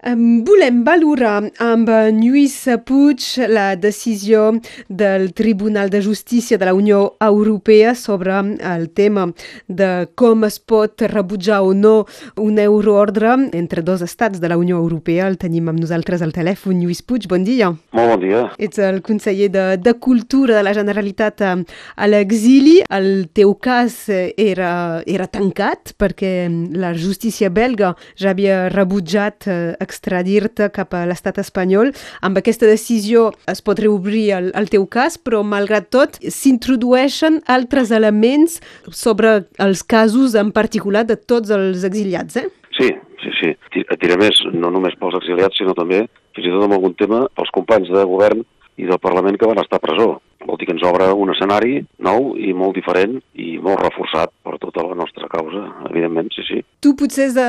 Volem valorar amb Lluís Puig la decisió del Tribunal de Justícia de la Unió Europea sobre el tema de com es pot rebutjar o no un euroordre entre dos estats de la Unió Europea. El tenim amb nosaltres al telèfon. Lluís Puig, bon dia. Molt bon dia. Ets el conseller de, de Cultura de la Generalitat a l'exili. El teu cas era, era tancat perquè la justícia belga ja havia rebutjat extradir-te cap a l'estat espanyol. Amb aquesta decisió es pot reobrir el, el teu cas, però malgrat tot s'introdueixen altres elements sobre els casos en particular de tots els exiliats, eh? Sí, sí, sí. Et diré més, no només pels exiliats, sinó també, fins i tot amb algun tema, pels companys de govern i del Parlament que van estar a presó. Vol dir que ens obre un escenari nou i molt diferent i molt reforçat per tota la nostra causa, evidentment, sí, sí. Tu potser de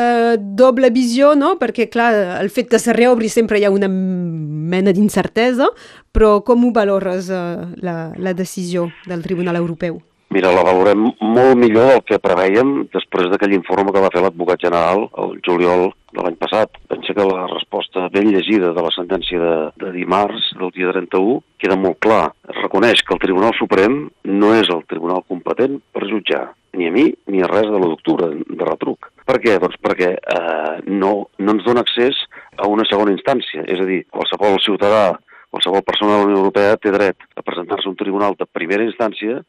doble visió, no? Perquè, clar, el fet que se reobri sempre hi ha una mena d'incertesa, però com ho valores uh, la, la decisió del Tribunal Europeu? Mira, la valorem molt millor del que preveiem després d'aquell informe que va fer l'advocat general el juliol de l'any passat. Pensa que la resposta ben llegida de la sentència de, de dimarts, del dia 31, queda molt clar. Es reconeix que el Tribunal Suprem no és el tribunal competent per jutjar ni a mi ni a res de l'1 d'octubre de retruc. Per què? Doncs perquè eh, no, no ens dona accés a una segona instància. És a dir, qualsevol ciutadà, qualsevol persona de la Unió Europea té dret a presentar-se a un tribunal de primera instància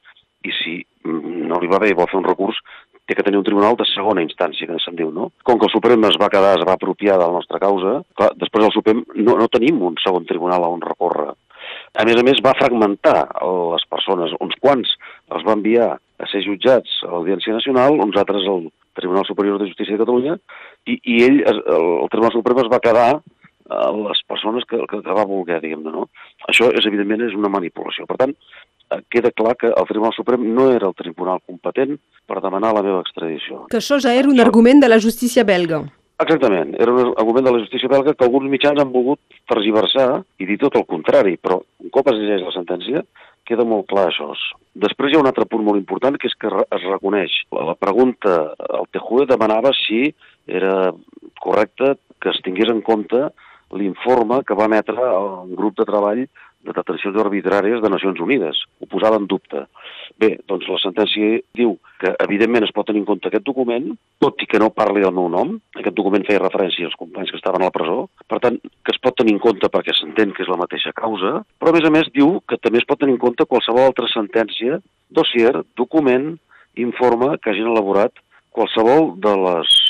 i si no li va bé i vol fer un recurs, té que tenir un tribunal de segona instància, que se'n diu, no? Com que el Suprem es va quedar, es va apropiar de la nostra causa, clar, després del Suprem no, no tenim un segon tribunal on recórrer. A més a més, va fragmentar les persones. Uns quants els va enviar a ser jutjats a l'Audiència Nacional, uns altres al Tribunal Superior de Justícia de Catalunya, i, i ell, el, el Tribunal Suprem es va quedar a les persones que, que, que va voler, diguem-ne, no? Això, és evidentment, és una manipulació. Per tant, queda clar que el Tribunal Suprem no era el tribunal competent per demanar la meva extradició. Que això ja era un argument de la justícia belga. Exactament, era un argument de la justícia belga que alguns mitjans han volgut tergiversar i dir tot el contrari, però un cop es llegeix la sentència queda molt clar això. Després hi ha un altre punt molt important, que és que es reconeix. La pregunta, el TJUE demanava si era correcte que es tingués en compte l'informe que va emetre un grup de treball de detencions arbitràries de Nacions Unides. Ho posava en dubte. Bé, doncs la sentència diu que evidentment es pot tenir en compte aquest document, tot i que no parli del meu nom. Aquest document feia referència als companys que estaven a la presó. Per tant, que es pot tenir en compte perquè s'entén que és la mateixa causa, però a més a més diu que també es pot tenir en compte qualsevol altra sentència, dossier, document, informe que hagin elaborat qualsevol de les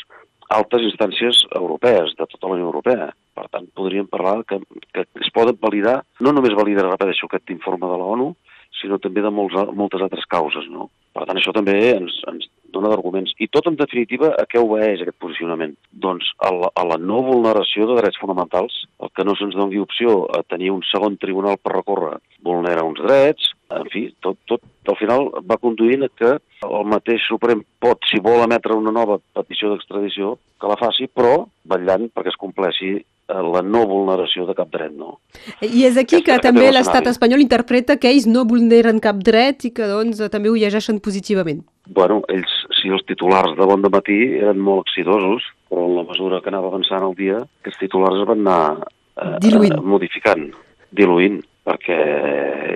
altes instàncies europees, de tota la Unió Europea. Per tant, podríem parlar que, que es poden validar, no només validar, repeteixo, aquest informe de la ONU, sinó també de molts, moltes altres causes. No? Per tant, això també ens, ens dona d'arguments. I tot, en definitiva, a què obeeix aquest posicionament? Doncs a la, a la no vulneració de drets fonamentals, el que no se'ns doni opció a tenir un segon tribunal per recórrer vulnera uns drets, en fi, tot, tot al final va conduint a que el mateix Suprem pot, si vol emetre una nova petició d'extradició, que la faci, però vetllant perquè es compleixi la no vulneració de cap dret, no? I és aquí que també l'estat espanyol interpreta que ells no vulneren cap dret i que doncs també ho llegeixen positivament. Bueno, ells, si els titulars de bon de matí eren molt exitosos, però en la mesura que anava avançant el dia, aquests titulars es van anar eh, diluint. Eh, modificant, diluint, perquè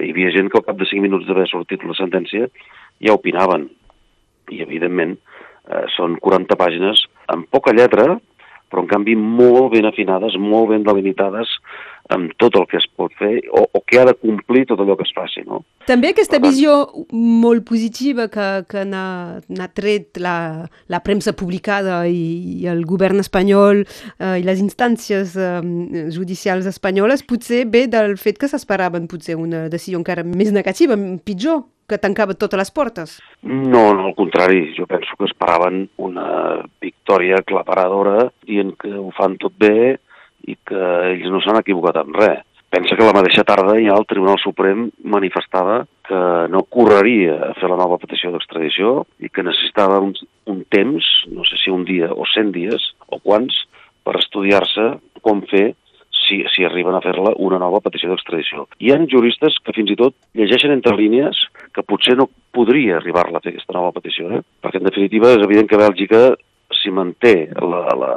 hi havia gent que al cap de 5 minuts d'haver sortit la sentència ja opinaven. I, evidentment, eh, són 40 pàgines amb poca lletra, però en canvi molt ben afinades, molt ben delimitades amb tot el que es pot fer o, o que ha de complir tot allò que es faci. No? També aquesta tant, visió molt positiva que, que n'ha tret la, la premsa publicada i, i el govern espanyol eh, i les instàncies eh, judicials espanyoles potser ve del fet que s'esperaven potser una decisió encara més negativa, pitjor que tancava totes les portes? No, no, al contrari. Jo penso que esperaven una victòria aclaparadora dient que ho fan tot bé i que ells no s'han equivocat en res. Pensa que la mateixa tarda ja el Tribunal Suprem manifestava que no correria a fer la nova petició d'extradició i que necessitava un, un temps, no sé si un dia o cent dies o quants, per estudiar-se com fer si, si arriben a fer-la una nova petició d'extradició. Hi ha juristes que fins i tot llegeixen entre línies que potser no podria arribar-la a fer aquesta nova petició, eh? perquè en definitiva és evident que Bèlgica si manté la, la,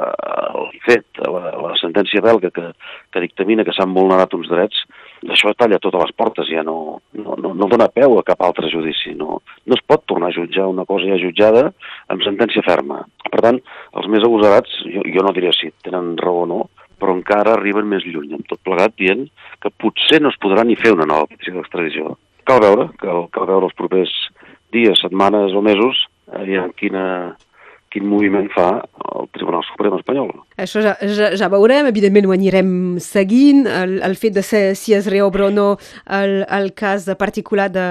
el fet, la, la sentència belga que, que dictamina que s'han vulnerat uns drets, això talla totes les portes, ja no, no, no, no dona peu a cap altre judici. No, no es pot tornar a jutjar una cosa ja jutjada amb sentència ferma. Per tant, els més agosarats, jo, jo no diria si tenen raó o no, però encara arriben més lluny, amb tot plegat dient que potser no es podrà ni fer una nova petició d'extradició. Cal veure, cal, cal veure els propers dies, setmanes o mesos, aviam quina, quin moviment fa el Tribunal Suprem espanyol. Això ja, ja, ja veurem, evidentment ho anirem seguint, el, el fet de ser, si es reobre o no el, el cas particular de,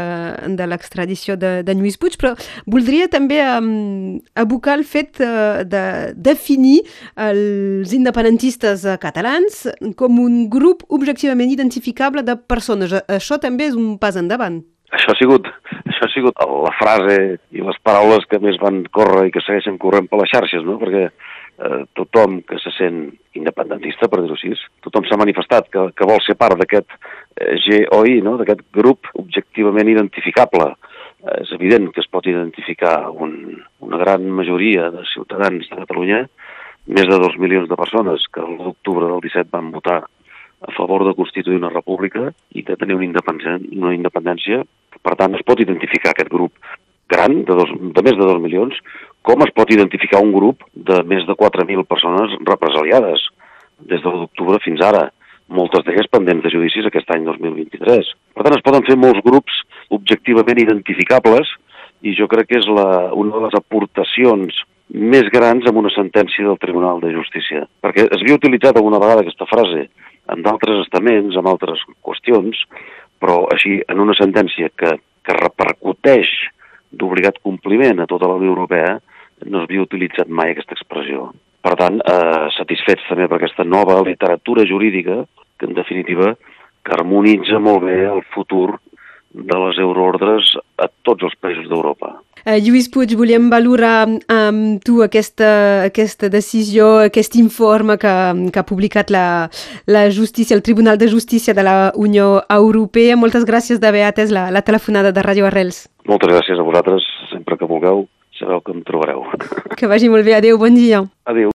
de l'extradició de, de Lluís Puig, però voldria també um, abocar el fet uh, de definir els independentistes catalans com un grup objectivament identificable de persones. Això també és un pas endavant. Això ha sigut, això ha sigut la frase i les paraules que més van córrer i que segueixen corrent per les xarxes, no? perquè eh, tothom que se sent independentista, per dir-ho així, tothom s'ha manifestat que, que vol ser part d'aquest eh, GOI, no? d'aquest grup objectivament identificable. Eh, és evident que es pot identificar un, una gran majoria de ciutadans de Catalunya, més de dos milions de persones que l'octubre del 17 van votar a favor de constituir una república i de tenir una independència, una independència. Per tant, es pot identificar aquest grup gran, de, dos, de més de 2 milions, com es pot identificar un grup de més de 4.000 persones represaliades des de l'octubre fins ara, moltes d'elles pendents de judicis aquest any 2023. Per tant, es poden fer molts grups objectivament identificables i jo crec que és la, una de les aportacions més grans amb una sentència del Tribunal de Justícia. Perquè es havia utilitzat alguna vegada aquesta frase en d'altres estaments, en altres qüestions, però així en una sentència que, que repercuteix d'obligat compliment a tota la Unió Europea, no s'havia utilitzat mai aquesta expressió. Per tant, eh, satisfets també per aquesta nova literatura jurídica, que en definitiva que harmonitza molt bé el futur de les euroordres a tots els països d'Europa. Uh, Lluís Puig, volíem valorar amb tu aquesta, aquesta decisió, aquest informe que, que ha publicat la, la justícia, el Tribunal de Justícia de la Unió Europea. Moltes gràcies d'haver atès la, la telefonada de Ràdio Arrels. Moltes gràcies a vosaltres, sempre que vulgueu, sabeu que em trobareu. Que vagi molt bé, adeu, bon dia. Adeu.